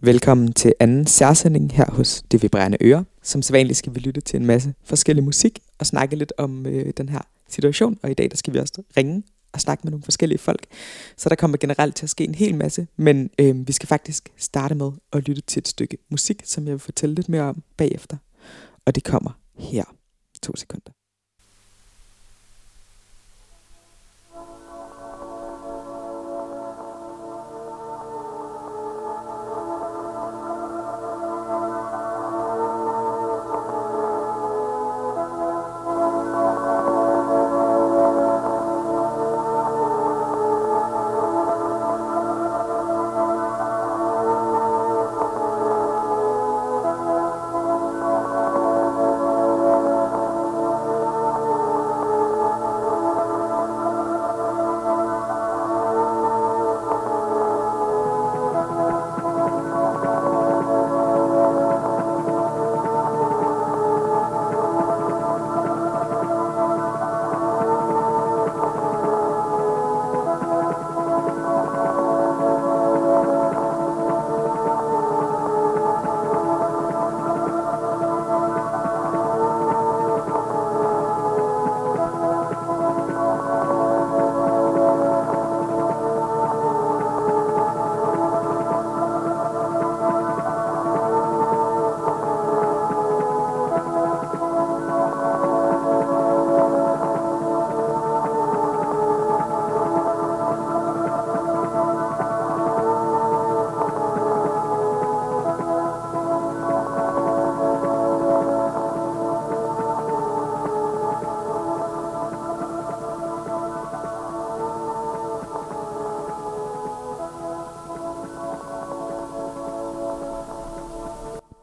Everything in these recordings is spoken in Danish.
Velkommen til anden særsending her hos Det Vibrerende Øre. Som sædvanligt skal vi lytte til en masse forskellig musik og snakke lidt om øh, den her situation. Og i dag der skal vi også ringe og snakke med nogle forskellige folk. Så der kommer generelt til at ske en hel masse. Men øh, vi skal faktisk starte med at lytte til et stykke musik, som jeg vil fortælle lidt mere om bagefter. Og det kommer her. To sekunder.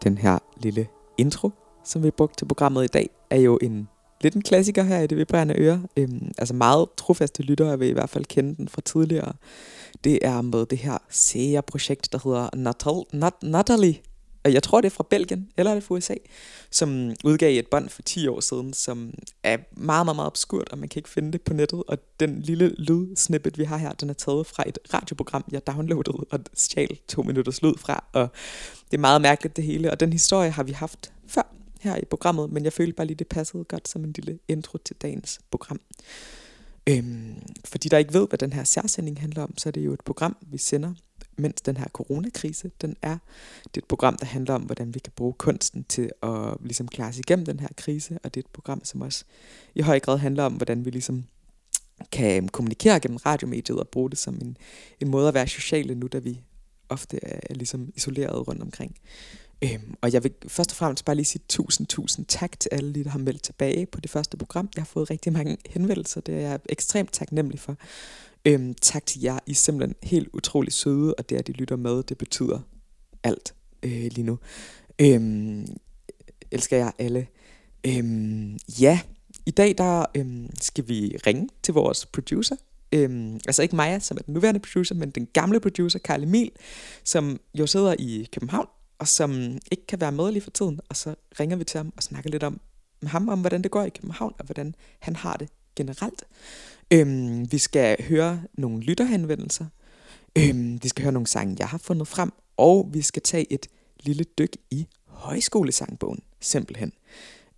Den her lille intro, som vi brugte til programmet i dag, er jo en lidt en klassiker her i det vibrerende øre. Øhm, altså meget trofaste lyttere vil i hvert fald kende den fra tidligere. Det er med det her SEA-projekt, der hedder Natal, Nat, Natalie. Og Jeg tror, det er fra Belgien, eller er det fra USA, som udgav et bånd for 10 år siden, som er meget, meget, meget obskurt, og man kan ikke finde det på nettet. Og den lille lydsnippet, vi har her, den er taget fra et radioprogram, jeg downloadede og stjal to minutters lyd fra. Og det er meget mærkeligt det hele, og den historie har vi haft før her i programmet, men jeg følte bare lige, det passede godt som en lille intro til dagens program. Øhm, for de, der ikke ved, hvad den her særsending handler om, så er det jo et program, vi sender, mens den her coronakrise, den er. Det er et program, der handler om, hvordan vi kan bruge kunsten til at ligesom klare os igennem den her krise, og det er et program, som også i høj grad handler om, hvordan vi ligesom kan øhm, kommunikere gennem radiomediet og bruge det som en, en måde at være sociale nu, da vi ofte er ligesom isoleret rundt omkring. Øhm, og jeg vil først og fremmest bare lige sige tusind, tusind tak til alle, der har meldt tilbage på det første program. Jeg har fået rigtig mange henvendelser, det er jeg ekstremt taknemmelig for. Øhm, tak til jer, I er simpelthen helt utrolig søde, og det at I lytter med, det betyder alt øh, lige nu. Øhm, elsker jer alle. Øhm, ja, i dag der øhm, skal vi ringe til vores producer, øhm, altså ikke Maja, som er den nuværende producer, men den gamle producer, Karl Emil, som jo sidder i København, og som ikke kan være med lige for tiden, og så ringer vi til ham og snakker lidt om med ham, om hvordan det går i København, og hvordan han har det generelt. Øhm, vi skal høre nogle lytterhenvendelser, øhm, vi skal høre nogle sange, jeg har fundet frem, og vi skal tage et lille dyk i højskolesangbogen, simpelthen.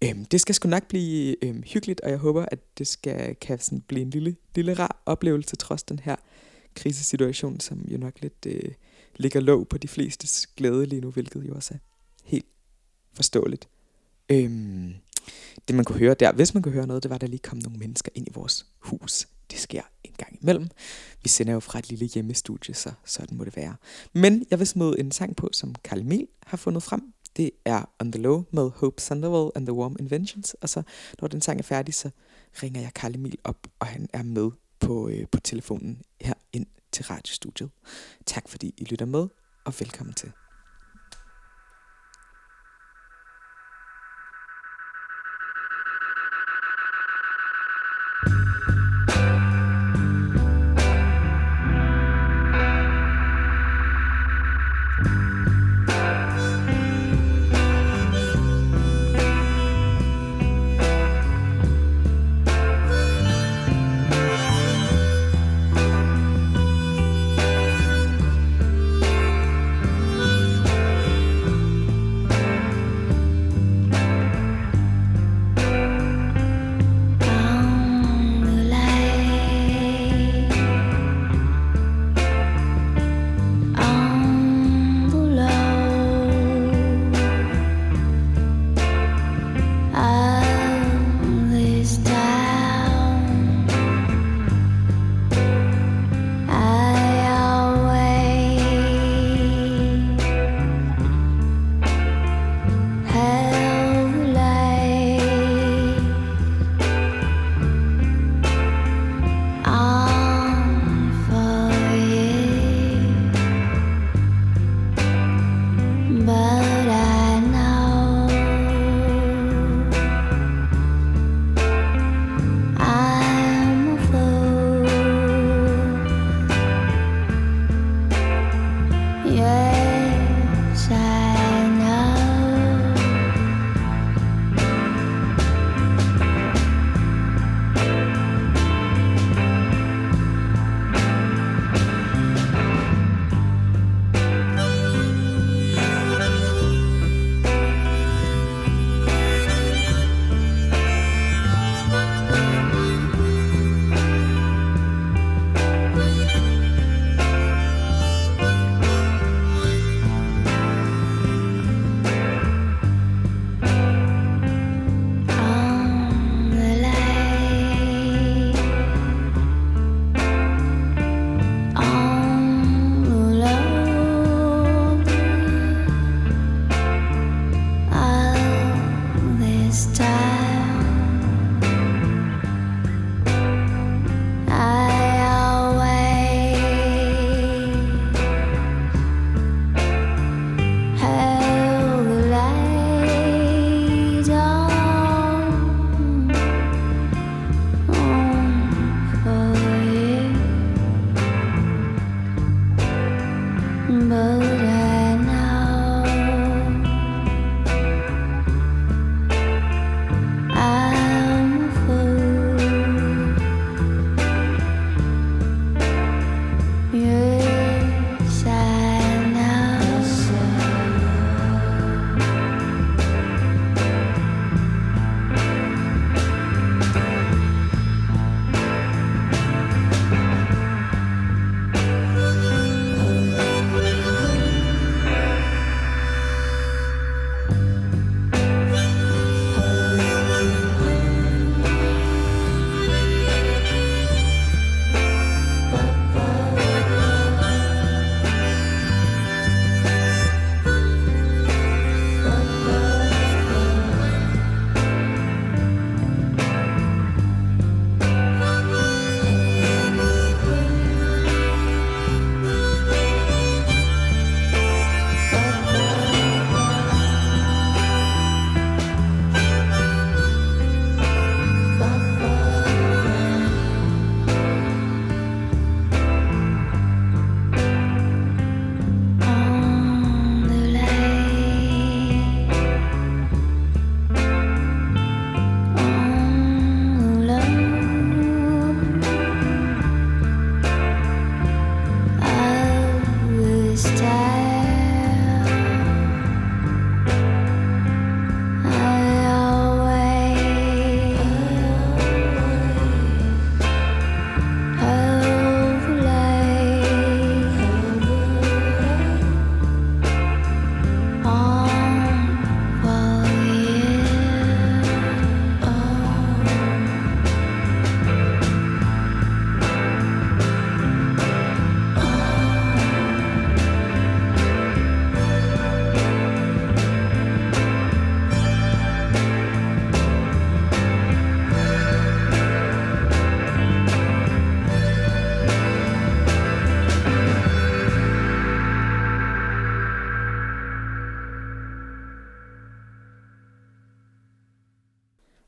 Øhm, det skal sgu nok blive øhm, hyggeligt, og jeg håber, at det skal kan sådan blive en lille, lille rar oplevelse, trods den her krisesituation, som jo nok lidt øh, ligger låg på de flestes glæde lige nu, hvilket jo også er helt forståeligt. Øhm, det man kunne høre der, hvis man kunne høre noget, det var, at der lige kom nogle mennesker ind i vores hus. Det sker en gang imellem. Vi sender jo fra et lille hjemmestudie, så sådan må det være. Men jeg vil smide en sang på, som Karl Emil har fundet frem. Det er On The Low med Hope Sandoval and The Warm Inventions. Og så, når den sang er færdig, så ringer jeg Karl Emil op, og han er med på, øh, på telefonen her ind til radiostudiet. Tak fordi I lytter med, og velkommen til.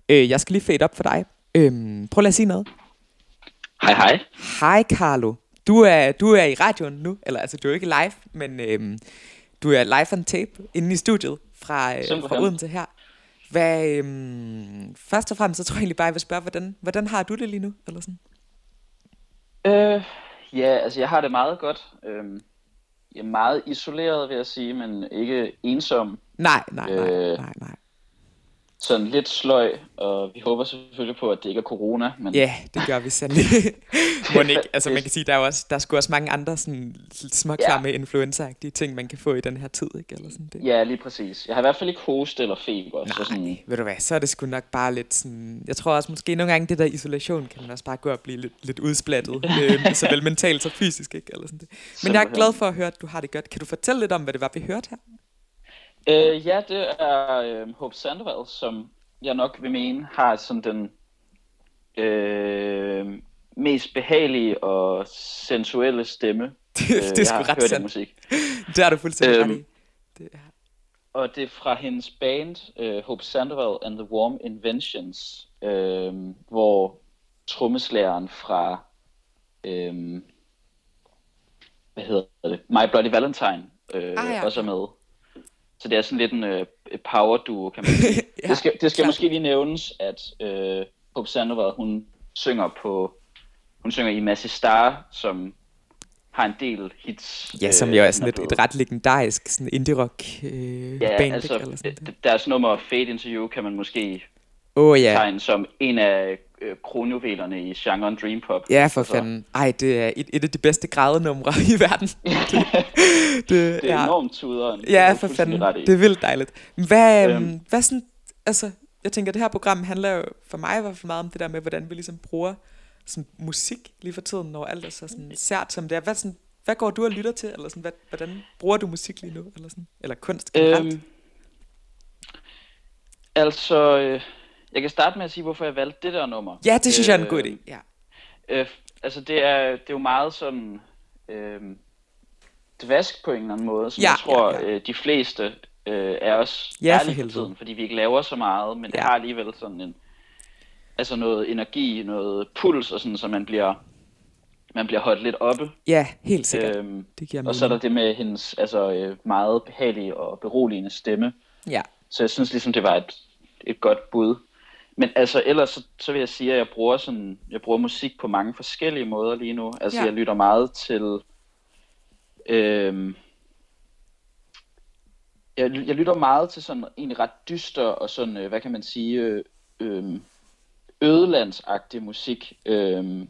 Øh, jeg skal lige fade op for dig. Øhm, prøv lige at sige noget. Hej hej. Hej Carlo. Du er, du er i radioen nu, eller altså du er ikke live, men øhm, du er live on tape inde i studiet fra, øh, fra Odense her. Hvad, øhm, først og fremmest så tror jeg egentlig bare, jeg vil spørge, hvordan, hvordan har du det lige nu? Eller sådan? Øh, ja, altså jeg har det meget godt. Øhm, jeg er meget isoleret, vil jeg sige, men ikke ensom. Nej, nej, nej, øh, nej, nej sådan lidt sløj, og vi håber selvfølgelig på, at det ikke er corona. Men... Ja, det gør vi sandelig. ikke, altså man kan sige, der er, også, der er sgu også mange andre sådan, småklamme ja. influenza ting, man kan få i den her tid, ikke? Eller sådan det. Ja, lige præcis. Jeg har i hvert fald ikke hoste eller feber. Nej, så sådan... ved du hvad, så er det sgu nok bare lidt sådan... Jeg tror også måske nogle gange, det der isolation, kan man også bare gå og blive lidt, lidt udsplattet. øh, såvel mentalt som fysisk, ikke? Eller sådan det. Men jeg er glad for at høre, at du har det godt. Kan du fortælle lidt om, hvad det var, vi hørte her? Øh, ja, det er øh, Hope Sandoval, som jeg nok vil mene har sådan den øh, mest behagelige og sensuelle stemme. det, det er sgu ret sandt. musik. det har du fuldstændig øhm, ret i. Det, og det er fra hendes band, uh, Hope Sandoval and the Warm Inventions, uh, hvor trommeslæren fra, uh, hvad hedder det, My Bloody Valentine uh, ah, ja. også er med. Så det er sådan lidt en uh, power duo, kan man sige. ja, det skal, det skal måske lige nævnes, at uh, Hope Sandoval, hun synger på, hun synger i Massey Star, som har en del hits. Ja, som jo er sådan et, et ret legendarisk sådan indie-rock øh, ja, band. Altså, eller sådan det. deres nummer Fade Into You kan man måske oh, ja. tegne som en af øh, kronjuvelerne i genren Dream Pop. Ja, for altså. fanden. Ej, det er et, et af de bedste grædenumre i verden. det, det, det er ja. enormt tuderen. Ja, for fanden. Det er vildt dejligt. Hvad, øhm. hvad sådan, altså, jeg tænker, det her program handler jo for mig i hvert fald meget om det der med, hvordan vi ligesom bruger sådan musik lige for tiden, når alt er så sådan sært som det er. Hvad, sådan, hvad går du og lytter til? Eller sådan, hvad, hvordan bruger du musik lige nu? Eller, sådan, eller kunst generelt? Øhm, altså, øh, jeg kan starte med at sige, hvorfor jeg valgte det der nummer. Ja, det synes øh, jeg er en god idé. Ja. Øh, altså, det er, det er jo meget sådan... Øh, dvask på en eller anden måde, som ja, jeg tror, ja, ja. Øh, de fleste øh, er os ja, for for tiden, fordi vi ikke laver så meget, men ja. det har alligevel sådan en altså noget energi, noget puls og sådan, så man bliver man bliver holdt lidt oppe. Ja, helt sikkert. Øhm, det giver og så er der det med hendes altså, øh, meget behagelige og beroligende stemme. Ja. Så jeg synes ligesom, det var et, et godt bud. Men altså ellers så, så vil jeg sige, at jeg bruger, sådan, jeg bruger musik på mange forskellige måder lige nu. Altså ja. jeg lytter meget til... Øhm, jeg, jeg lytter meget til sådan en ret dyster og sådan, øh, hvad kan man sige, øh, øh, ødelandsagtig musik. Øh,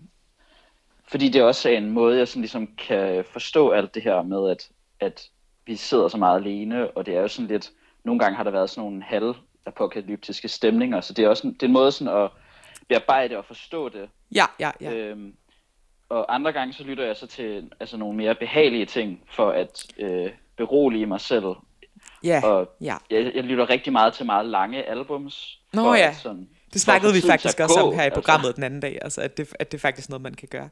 fordi det også er en måde, jeg sådan ligesom kan forstå alt det her med, at, at vi sidder så meget alene, og det er jo sådan lidt, nogle gange har der været sådan nogle halv apokalyptiske stemninger, så det er også en, det er en måde sådan at bearbejde og forstå det. Ja, ja, ja. Øhm, og andre gange så lytter jeg så til altså nogle mere behagelige ting, for at øh, berolige mig selv. Ja, og ja. Jeg, jeg lytter rigtig meget til meget lange albums. Nå for ja, at sådan, det snakkede vi faktisk også om her i programmet altså. den anden dag, altså at det, at det er faktisk noget, man kan gøre.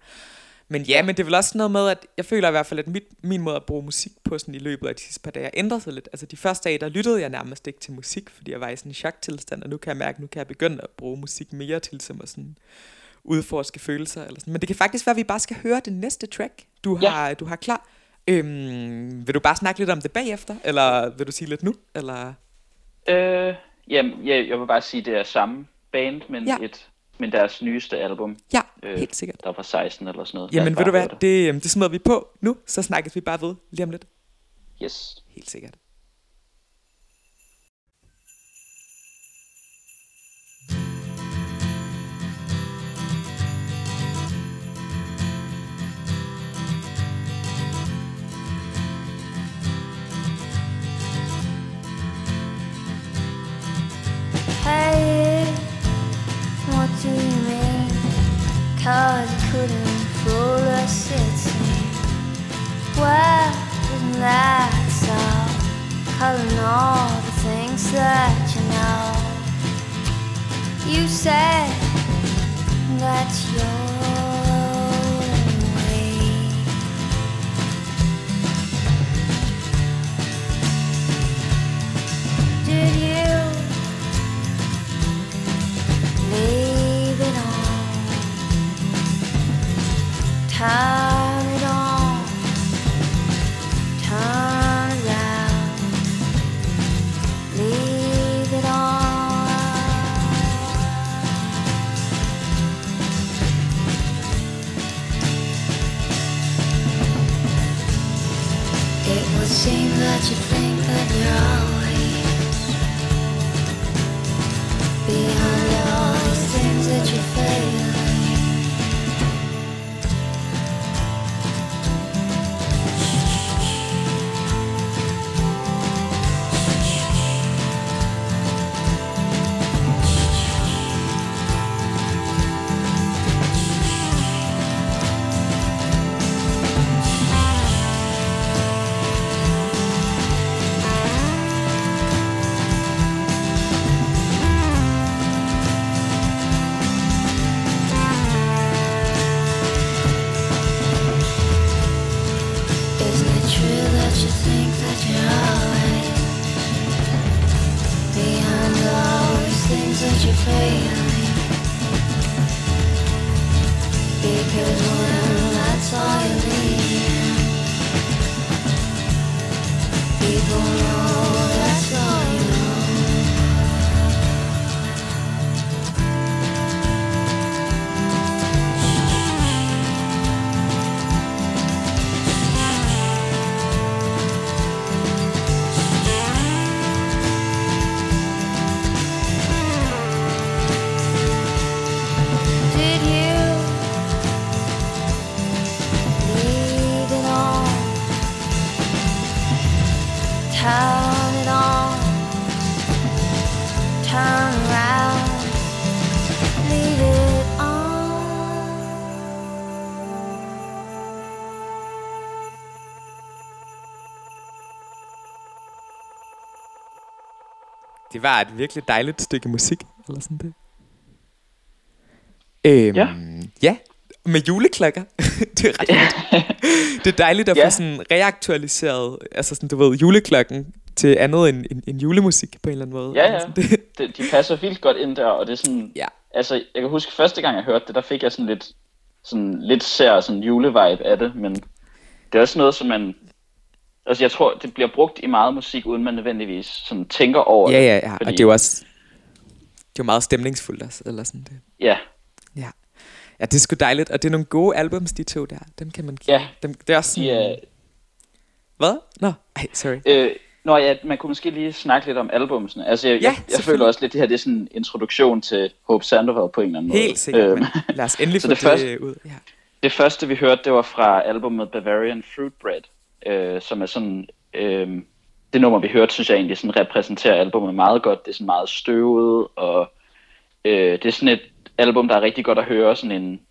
Men ja, men det er vel også noget med, at jeg føler i hvert fald, at mit, min måde at bruge musik på sådan i løbet af de sidste par dage ændret sig lidt. Altså de første dage, der lyttede jeg nærmest ikke til musik, fordi jeg var i sådan en choktilstand, og nu kan jeg mærke, at nu kan jeg begynde at bruge musik mere til som at sådan udforske følelser. Eller sådan. Men det kan faktisk være, at vi bare skal høre det næste track, du har, ja. du har klar. Øhm, vil du bare snakke lidt om det bagefter, eller vil du sige lidt nu? Eller? Øh, jamen, jeg, jeg vil bare sige, at det er samme band, men ja. et men deres nyeste album. Ja, øh, helt sikkert. Der var 16 eller sådan noget. Jamen ved du hvad, det, det, øhm, det smider vi på nu, så snakkes vi bare ved lige om lidt. Yes. Helt sikkert. Cause you couldn't fool a city. Well, isn't that so? Calling all the things that you know. You said that your Turn it on, turn around, leave it It would seem that you think that you're all Det var et virkelig dejligt stykke musik, eller sådan det. Øhm, ja. ja, med juleklokker. det er ret Det er dejligt at ja. få sådan reaktualiseret, altså sådan, du ved, juleklokken til andet end, end, end julemusik på en eller anden måde. Ja, ja. Altså, det. det, de passer vildt godt ind der, og det er sådan, ja. altså, jeg kan huske første gang jeg hørte det, der fik jeg sådan lidt, sådan lidt sær sådan julevibe af det, men det er også noget, som man Altså jeg tror, det bliver brugt i meget musik, uden man nødvendigvis sådan tænker over ja, det. Ja, ja, fordi... og det er jo også det er jo meget stemningsfuldt også, eller sådan det. Ja. Ja. Ja, det er sgu dejligt, og det er nogle gode albums, de to der. Dem kan man Ja. Dem, det er også sådan... Uh... Hvad? Nå, ej, sorry. Øh, Nå ja, man kunne måske lige snakke lidt om albumsene. Altså, jeg, ja, jeg, jeg føler også lidt, det her det er sådan en introduktion til Hope Sandoval på en eller anden måde. Helt sikkert, øhm, lad os endelig få det, det første, ud. Ja. Det første, vi hørte, det var fra albumet Bavarian Fruit Bread, øh, som er sådan... Øh, det nummer, vi hørte, synes jeg egentlig sådan repræsenterer albumet meget godt. Det er sådan meget støvet, og øh, det er sådan et album, der er rigtig godt at høre sådan en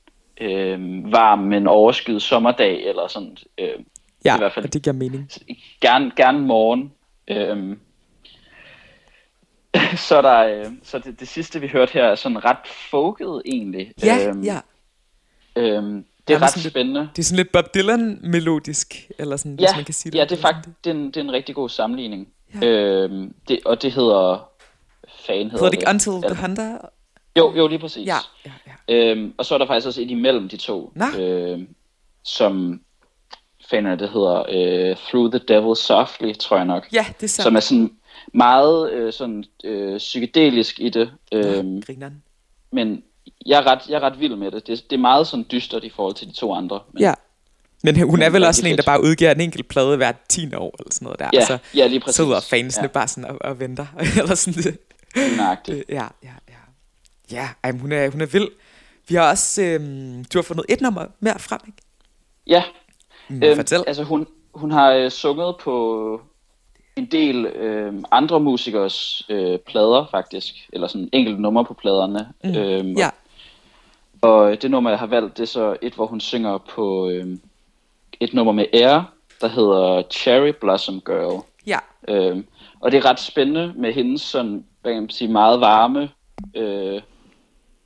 øh, varm, men overskyet sommerdag, eller sådan... Øh, ja, i hvert fald, det giver mening. Gerne, gerne morgen. Øh, så der, øh, så det, det sidste vi hørte her er sådan ret folket egentlig. Ja, øh, ja. Øh, det er ret sådan spændende. Lidt, det er sådan lidt Bob Dylan-melodisk, eller sådan, ja, hvis man kan sige det. Ja, det er faktisk det er en, det er en rigtig god sammenligning. Ja. Øhm, det, og det hedder... Fan hedder, hedder det ikke Until the Hunter? Jo, jo, lige præcis. Ja, ja, ja. Øhm, og så er der faktisk også et imellem de to, øhm, som fanerne, det hedder øh, Through the Devil Softly, tror jeg nok. Ja, det er sandt. Som er sådan meget øh, sådan, øh, psykedelisk i det. Øhm, ja, men jeg er, ret, jeg er ret vild med det. det. Det er meget sådan dystert i forhold til de to andre. Men, ja. Men hun er vel også sådan en, der bare udgiver en enkelt plade hvert 10 år, eller sådan noget der. Ja, altså, ja lige præcis. Sidder fansene ja. bare sådan og, og venter, eller sådan det. Nøjagtigt. Ja, ja, ja. Ja, ej, hun, er, hun er vild. Vi har også, øhm, du har fundet et nummer mere frem, ikke? Ja. Mm, øhm, fortæl. Altså hun, hun har øh, sunget på en del øh, andre musikers øh, plader faktisk, eller sådan enkelte numre på pladerne. Mm. Øhm, ja. Og det nummer, jeg har valgt, det er så et, hvor hun synger på øh, et nummer med Air, der hedder Cherry Blossom Girl. Ja. Øh, og det er ret spændende med hendes sådan, hvad kan man sige, meget varme øh,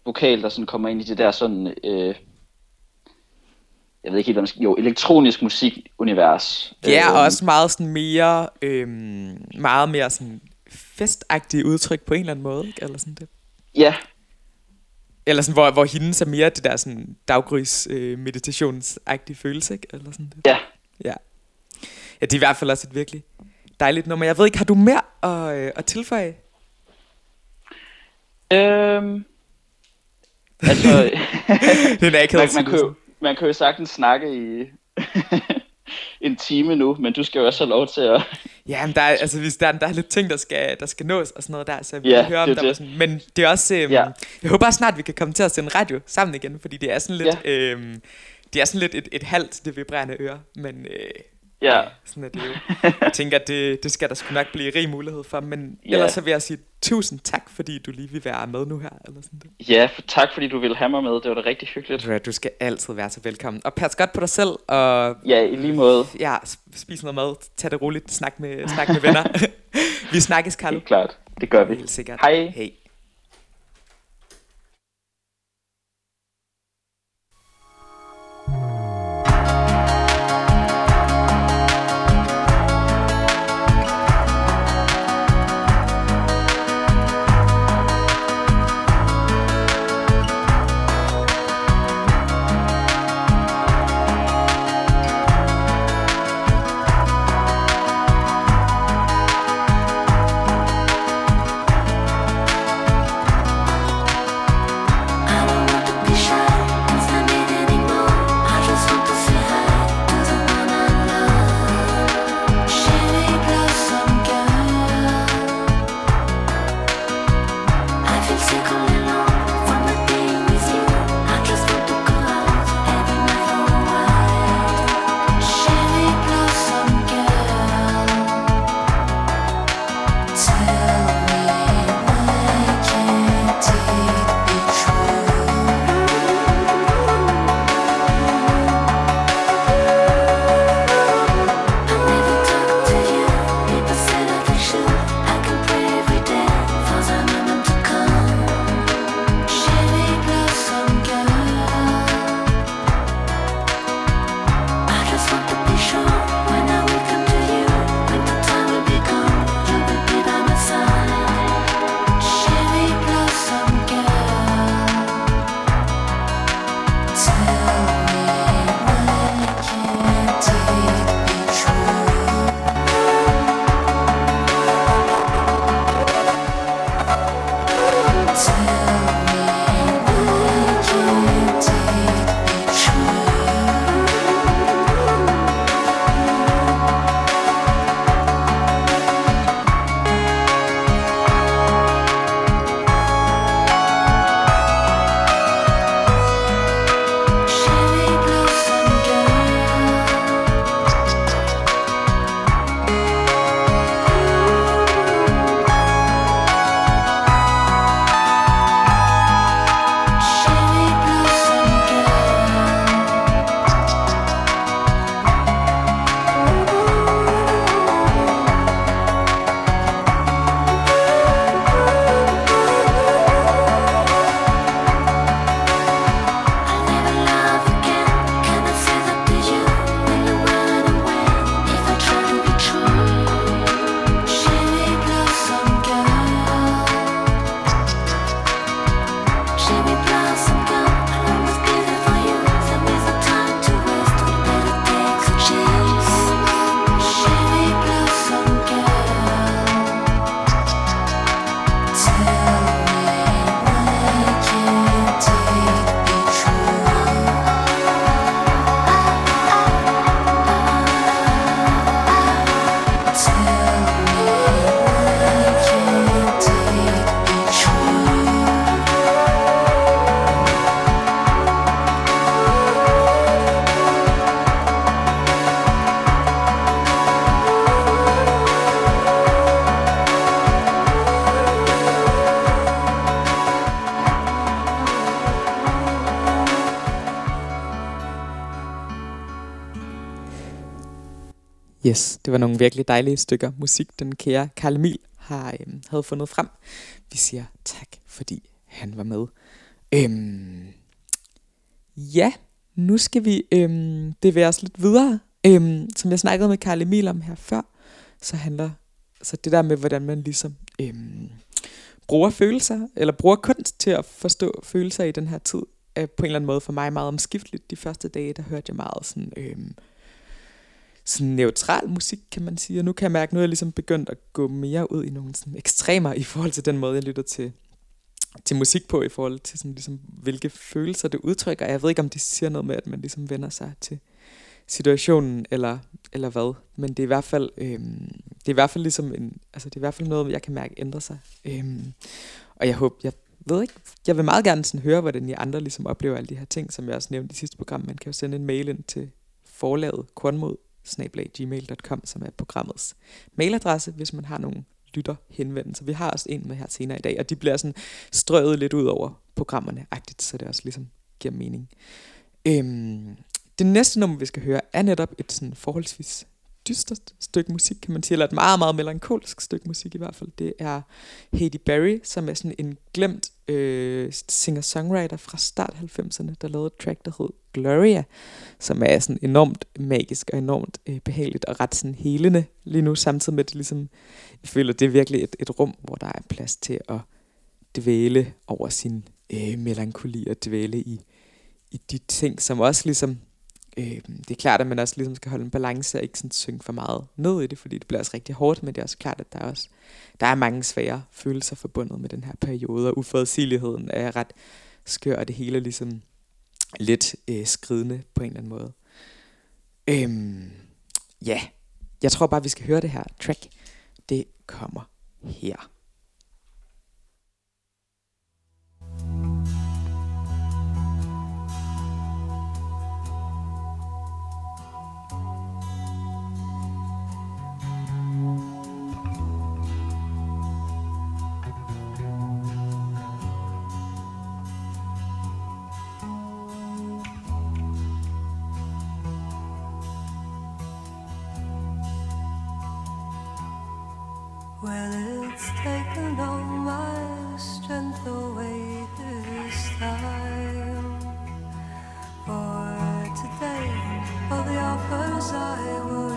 vokal, der sådan kommer ind i det der sådan, øh, jeg ved ikke helt, hvad man skal, jo, elektronisk musikunivers. Ja, øh, og også meget sådan mere, øh, meget mere sådan festagtige udtryk på en eller anden måde, ikke? Eller sådan det. Ja, eller sådan, hvor, hvor hendes er mere det der sådan daggrys øh, meditationsagtige følelse, ikke? Eller sådan det. Ja. Ja. Ja, det er i hvert fald også et virkelig dejligt nummer. Jeg ved ikke, har du mere at, øh, at tilføje? Øhm, altså, det er ikke man, man, kan jo, man kan jo sagtens snakke i en time nu, men du skal jo også have lov til at... Ja, men der er, altså, hvis der, der er lidt ting, der skal, der skal nås og sådan noget der, så vil ja, høre om det. der sådan, Men det er også... Øhm, ja. Jeg håber snart, vi kan komme til at sende radio sammen igen, fordi det er sådan lidt... Ja. Øhm, det er sådan lidt et, et halvt det vibrerende øre, men øh, Ja. Sådan er det jo. Jeg tænker, at det, det skal der sgu nok blive rig mulighed for. Men ja. ellers så vil jeg sige tusind tak, fordi du lige vil være med nu her. Eller sådan det. Ja, for tak fordi du ville have mig med. Det var da rigtig hyggeligt. Du, du skal altid være så velkommen. Og pas godt på dig selv. Og, ja, i lige måde. Ja, spis noget mad. Tag det roligt. Snak med, snak med venner. vi snakkes, Carlo. Helt klart. Det gør vi. Helt sikkert. Hej. Hej. Yes, det var nogle virkelig dejlige stykker musik, den kære Karl Emil har, øhm, havde fundet frem. Vi siger tak, fordi han var med. Øhm, ja, nu skal vi øhm, bevæge os lidt videre. Øhm, som jeg snakkede med Karl Emil om her før, så handler så det der med, hvordan man ligesom øhm, bruger følelser, eller bruger kunst til at forstå følelser i den her tid, er på en eller anden måde for mig meget omskifteligt. De første dage, der hørte jeg meget sådan... Øhm, sådan neutral musik, kan man sige. Og nu kan jeg mærke, at nu er jeg ligesom begyndt at gå mere ud i nogle sådan ekstremer i forhold til den måde, jeg lytter til, til musik på, i forhold til sådan, ligesom, hvilke følelser det udtrykker. Jeg ved ikke, om det siger noget med, at man ligesom vender sig til situationen, eller, eller hvad. Men det er i hvert fald, øhm, det er i hvert fald ligesom en, altså det er i hvert fald noget, jeg kan mærke ændre sig. Øhm, og jeg håber, jeg ved ikke, jeg vil meget gerne sådan høre, hvordan I andre ligesom oplever alle de her ting, som jeg også nævnte i sidste program. Man kan jo sende en mail ind til forlaget kornmod gmail.com, som er programmets mailadresse, hvis man har nogle lytter henvendelser. Vi har også en med her senere i dag, og de bliver sådan strøget lidt ud over programmerne, agtigt, så det også ligesom giver mening. Øhm, det næste nummer, vi skal høre, er netop et sådan forholdsvis dystert stykke musik, kan man sige, eller et meget, meget melankolsk stykke musik i hvert fald. Det er Haiti Berry, som er sådan en glemt øh, singer-songwriter fra start 90'erne, der lavede et track, der hed Gloria, som er sådan enormt magisk og enormt øh, behageligt og ret sådan helende lige nu, samtidig med det ligesom, jeg føler, det er virkelig et, et rum, hvor der er plads til at dvæle over sin øh, melankoli og dvæle i, i de ting, som også ligesom øh, det er klart, at man også ligesom skal holde en balance og ikke sådan synge for meget ned i det, fordi det bliver også rigtig hårdt, men det er også klart, at der er, også, der er mange svære følelser forbundet med den her periode, og uforudsigeligheden er ret skør, og det hele er ligesom lidt øh, skridende på en eller anden måde. Øhm, ja, jeg tror bare, vi skal høre det her track. Det kommer her. Well, it's taken all my strength away this time. For today, all the offers I would.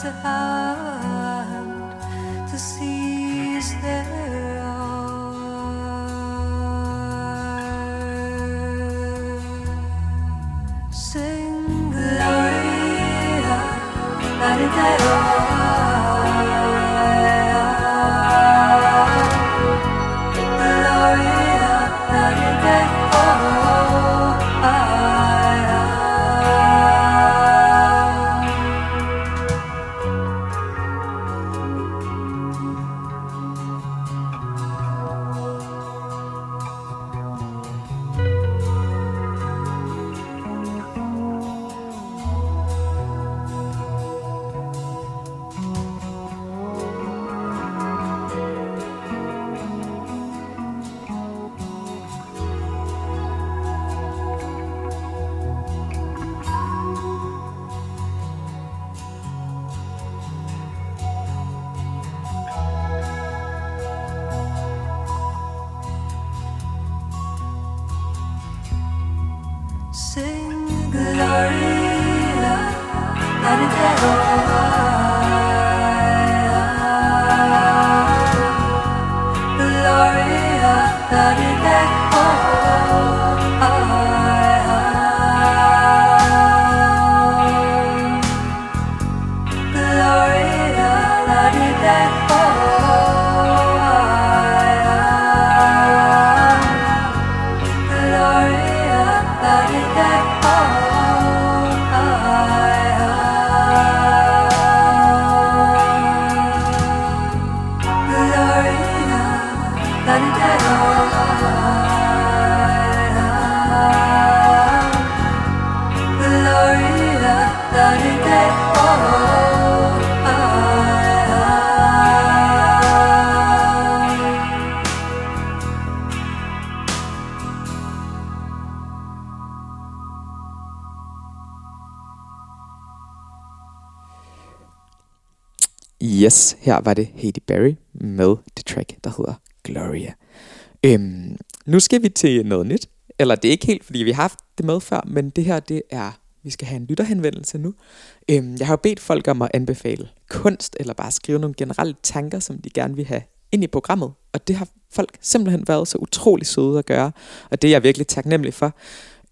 has a hand to seize their hour. Sing Gloria, la Yes, her var det Haiti Berry med det track, der hedder Gloria. Øhm, nu skal vi til noget nyt. Eller det er ikke helt, fordi vi har haft det med før, men det her, det er, vi skal have en lytterhenvendelse nu. Øhm, jeg har jo bedt folk om at anbefale kunst, eller bare skrive nogle generelle tanker, som de gerne vil have ind i programmet. Og det har folk simpelthen været så utrolig søde at gøre, og det er jeg virkelig taknemmelig for.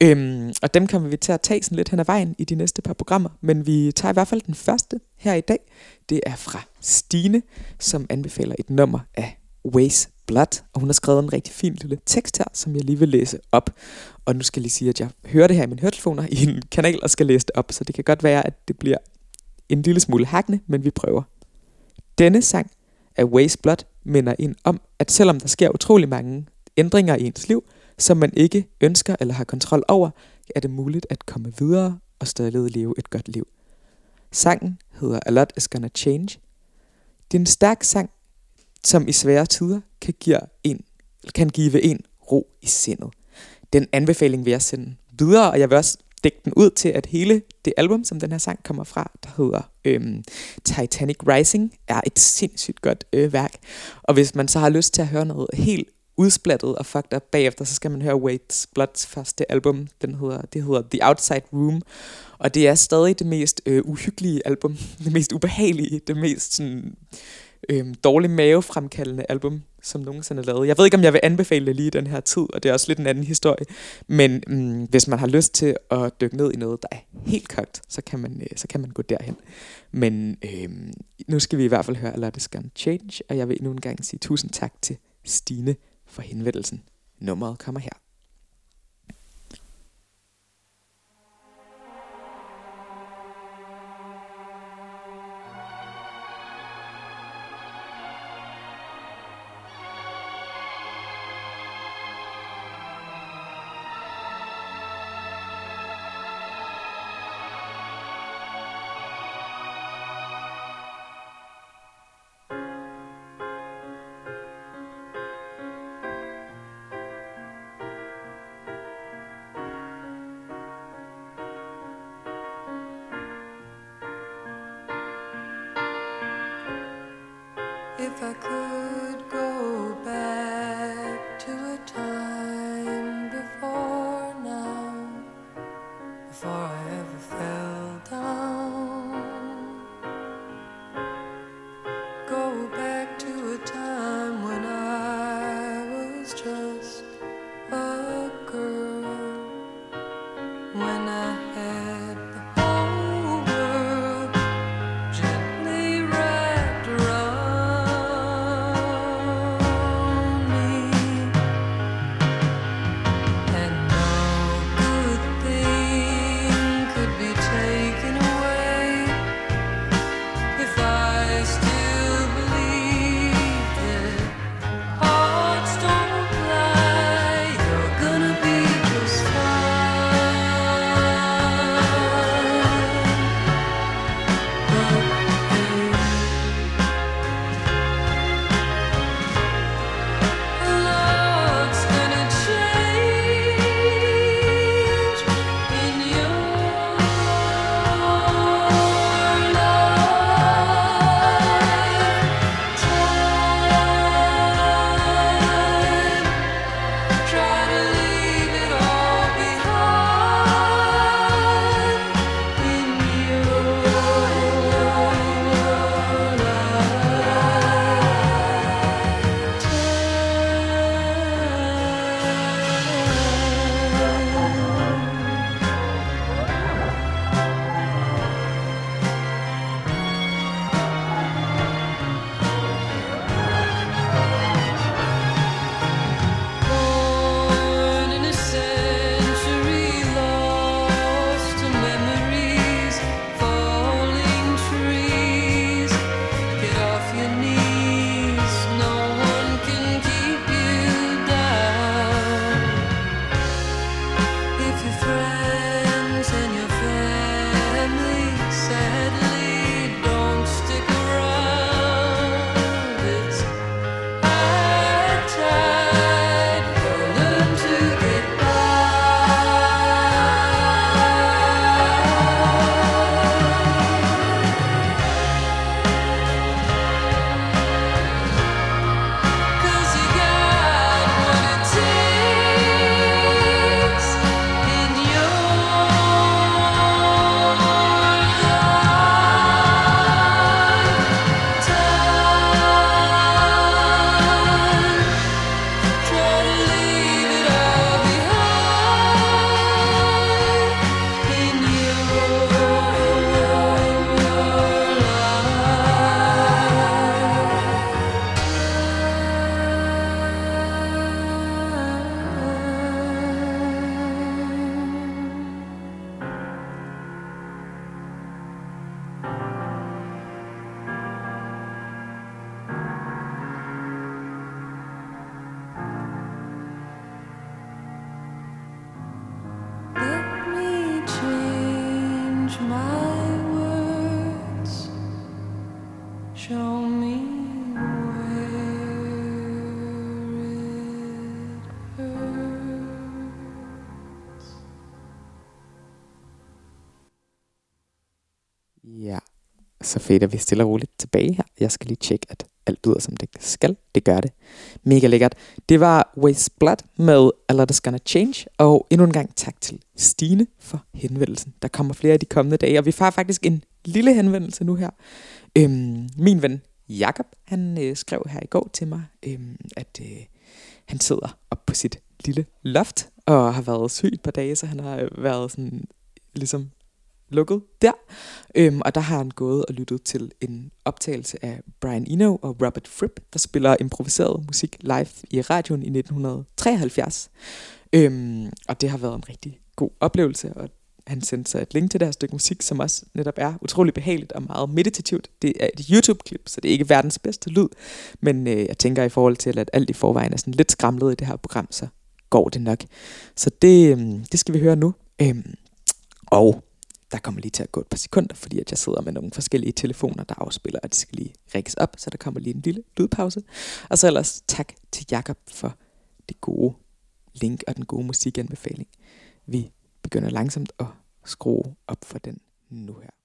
Øhm, og dem kommer vi til at tage sådan lidt hen ad vejen i de næste par programmer, men vi tager i hvert fald den første her i dag. Det er fra Stine, som anbefaler et nummer af Ways Blood, og hun har skrevet en rigtig fin lille tekst her, som jeg lige vil læse op. Og nu skal jeg lige sige, at jeg hører det her i mine hørtelefoner i en kanal og skal læse det op, så det kan godt være, at det bliver en lille smule hakkende, men vi prøver. Denne sang af Ways Blood minder ind om, at selvom der sker utrolig mange ændringer i ens liv, som man ikke ønsker eller har kontrol over, er det muligt at komme videre og stadig leve et godt liv. Sangen hedder A Lot Is Gonna Change. Det er en stærk sang, som i svære tider kan give en, kan give en ro i sindet. Den anbefaling vil jeg sende videre, og jeg vil også dække den ud til, at hele det album, som den her sang kommer fra, der hedder øhm, Titanic Rising, er et sindssygt godt øh, værk. Og hvis man så har lyst til at høre noget helt udsplattet og fucked up bagefter, så skal man høre Waits Bloods første album. Den hedder, det hedder The Outside Room. Og det er stadig det mest øh, uhyggelige album. Det mest ubehagelige. Det mest sådan, øh, dårlig mavefremkaldende album, som nogensinde er lavet. Jeg ved ikke, om jeg vil anbefale det lige i den her tid, og det er også lidt en anden historie. Men mm, hvis man har lyst til at dykke ned i noget, der er helt kogt, så kan man, øh, så kan man gå derhen. Men øh, nu skal vi i hvert fald høre A Lot Is Gonna Change, og jeg vil endnu en gang sige tusind tak til Stine for henvendelsen. Nummeret kommer her. Så at vi stille og roligt tilbage her. Jeg skal lige tjekke, at alt lyder som det skal. Det gør det. Mega lækkert. Det var Waste Blood med A Lot Is Gonna Change. Og endnu en gang tak til Stine for henvendelsen. Der kommer flere af de kommende dage, og vi får faktisk en lille henvendelse nu her. Øhm, min ven Jakob, han øh, skrev her i går til mig, øhm, at øh, han sidder op på sit lille loft og har været syg et par dage, så han har øh, været sådan ligesom lukket der. Øhm, og der har han gået og lyttet til en optagelse af Brian Eno og Robert Fripp, der spiller improviseret musik live i radioen i 1973. Øhm, og det har været en rigtig god oplevelse, og han sendte sig et link til det her stykke musik, som også netop er utrolig behageligt og meget meditativt. Det er et YouTube-klip, så det er ikke verdens bedste lyd, men øh, jeg tænker i forhold til, at alt i forvejen er sådan lidt skramlet i det her program, så går det nok. Så det, øh, det skal vi høre nu. Øhm, og der kommer lige til at gå et par sekunder, fordi at jeg sidder med nogle forskellige telefoner, der afspiller, og de skal lige rækkes op, så der kommer lige en lille lydpause. Og så ellers tak til Jakob for det gode link og den gode musikanbefaling. Vi begynder langsomt at skrue op for den nu her.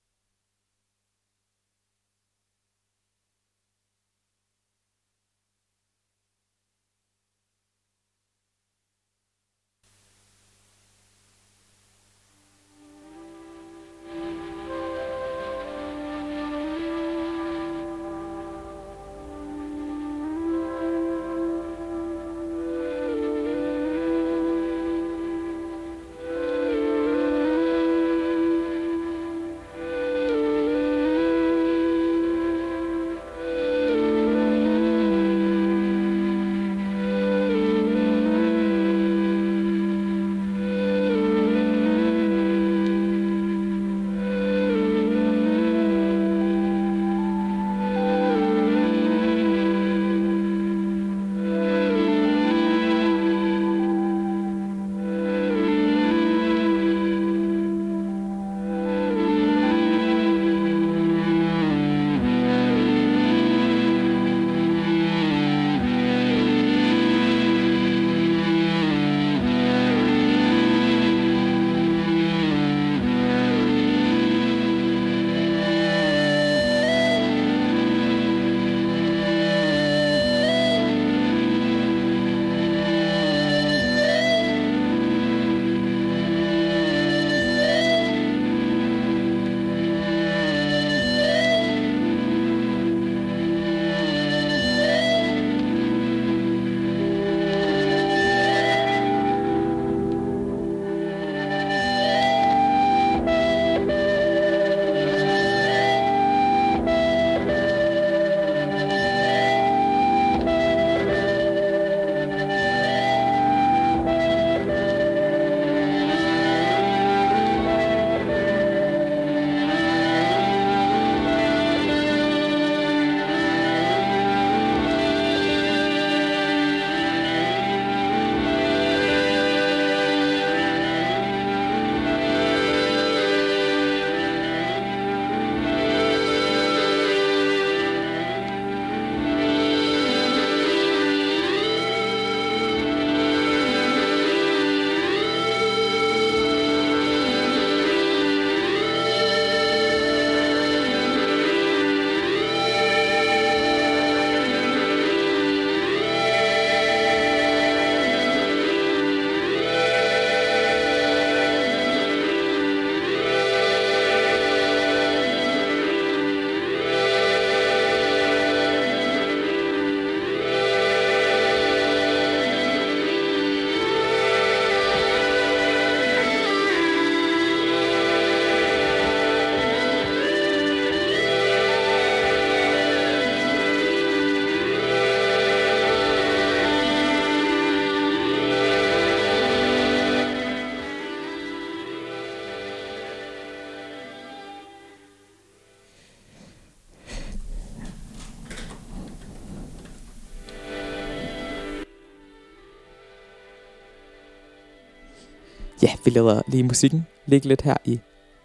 Ja, vi lader lige musikken ligge lidt her i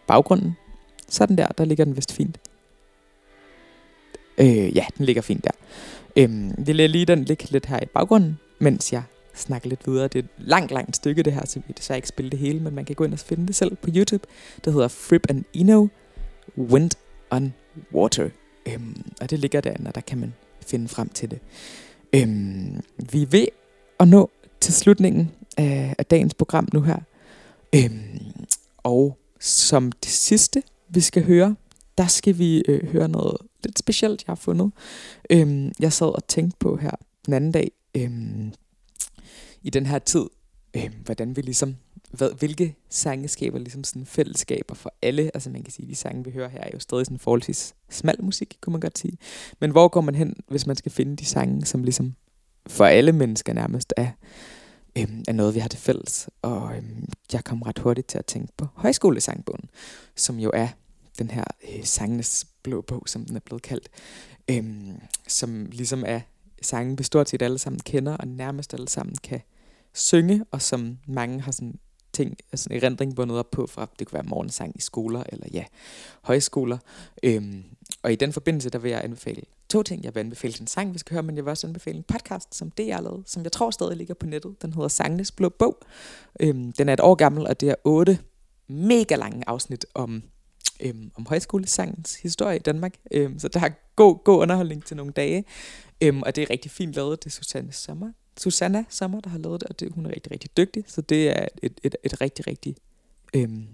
baggrunden. Sådan der, der ligger den vist fint. Øh, ja, den ligger fint der. Øhm, vi lader lige den ligge lidt her i baggrunden, mens jeg snakker lidt videre. Det er et langt, langt stykke det her, så vi desværre ikke spille det hele, men man kan gå ind og finde det selv på YouTube. Det hedder Fripp and Eno, Wind on Water. Øhm, og det ligger der, og der kan man finde frem til det. Øhm, vi er ved at nå til slutningen af, af dagens program nu her. Øhm, og som det sidste, vi skal høre, der skal vi øh, høre noget lidt specielt, jeg har fundet. Øhm, jeg sad og tænkte på her den anden dag, øhm, i den her tid, øhm, hvordan vi ligesom, hvad, hvilke sange skaber ligesom sådan fællesskaber for alle. Altså man kan sige, de sange, vi hører her, er jo stadig sådan forholdsvis smal musik, kunne man godt sige. Men hvor går man hen, hvis man skal finde de sange, som ligesom for alle mennesker nærmest er, øhm, er noget, vi har til fælles. Og øhm, jeg kom ret hurtigt til at tænke på højskolesangbogen, som jo er den her øh, sangenes blå bog, som den er blevet kaldt, øhm, som ligesom er sangen, vi stort set alle sammen kender, og nærmest alle sammen kan synge, og som mange har sådan ting, altså en erindring bundet op på, fra det kunne være morgensang i skoler, eller ja, højskoler. Øhm, og i den forbindelse, der vil jeg anbefale to ting. Jeg vil anbefale en sang, vi skal høre, men jeg vil også anbefale en podcast, som det er lavet, som jeg tror stadig ligger på nettet. Den hedder Sangenes Blå Bog. Øhm, den er et år gammel, og det er otte mega lange afsnit om øhm, om højskolesangens historie i Danmark. Øhm, så der er god, god underholdning til nogle dage. Øhm, og det er rigtig fint lavet. Det er Susanne Sommer. Susanna Sommer, der har lavet det, og det, hun er rigtig, rigtig dygtig. Så det er et, et, et rigtig, rigtig, øhm,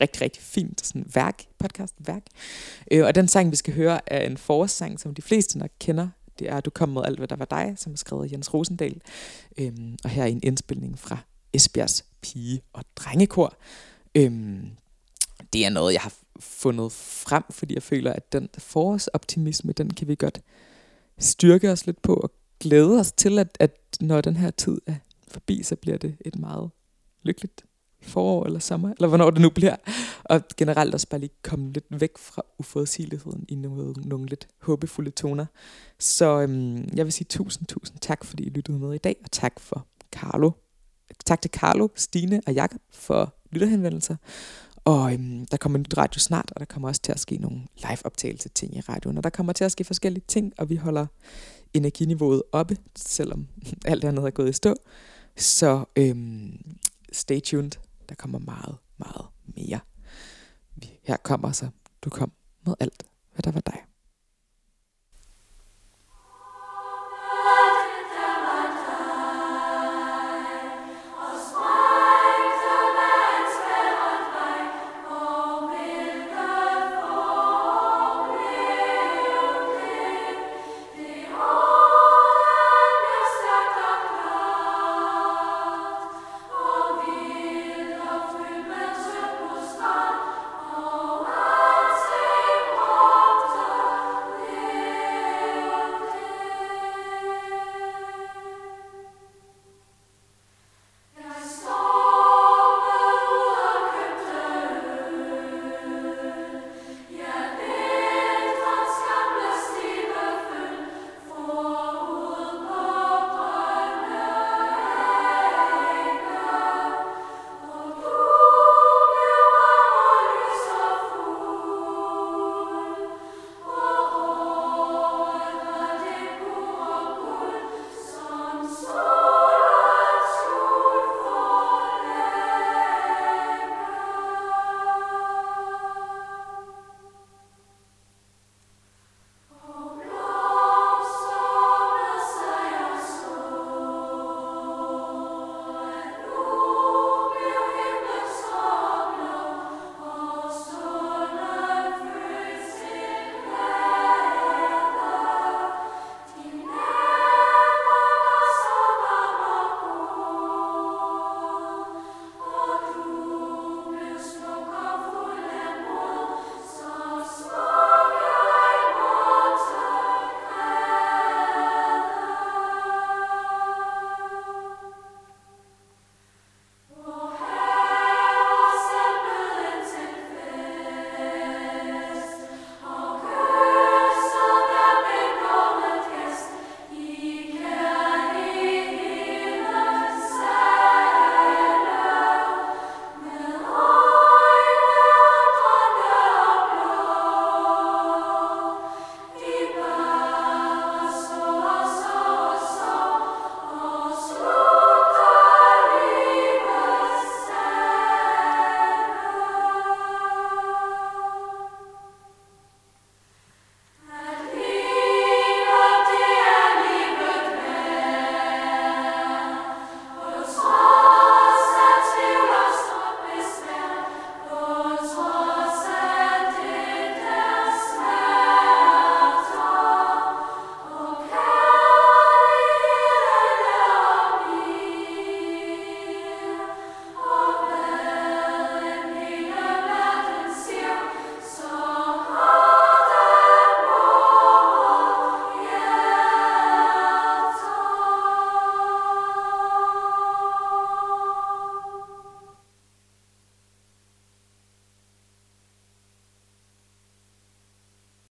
rigtig, rigtig fint sådan værk, podcast værk. Øh, og den sang, vi skal høre, er en forårssang, som de fleste nok kender. Det er Du kom med alt, hvad der var dig, som er skrevet af Jens Rosendal. Øhm, og her er en indspilning fra Esbjergs pige- og drengekor. Øhm, det er noget, jeg har fundet frem, fordi jeg føler, at den forårsoptimisme, den kan vi godt styrke os lidt på og glæde os til, at, at når den her tid er forbi, så bliver det et meget lykkeligt forår eller sommer, eller hvornår det nu bliver. Og generelt også bare lige komme lidt væk fra uforudsigeligheden i nogle, nogle lidt håbefulde toner. Så øhm, jeg vil sige tusind, tusind tak, fordi I lyttede med i dag, og tak for Carlo. Tak til Carlo, Stine og Jakob for lytterhenvendelser. Og øhm, der kommer nyt radio snart, og der kommer også til at ske nogle live-optagelse ting i radioen. Og der kommer til at ske forskellige ting, og vi holder energiniveauet oppe, selvom alt andet er gået i stå. Så øhm, stay tuned. Der kommer meget, meget mere. Her kommer så, du kom med alt, hvad der var dig.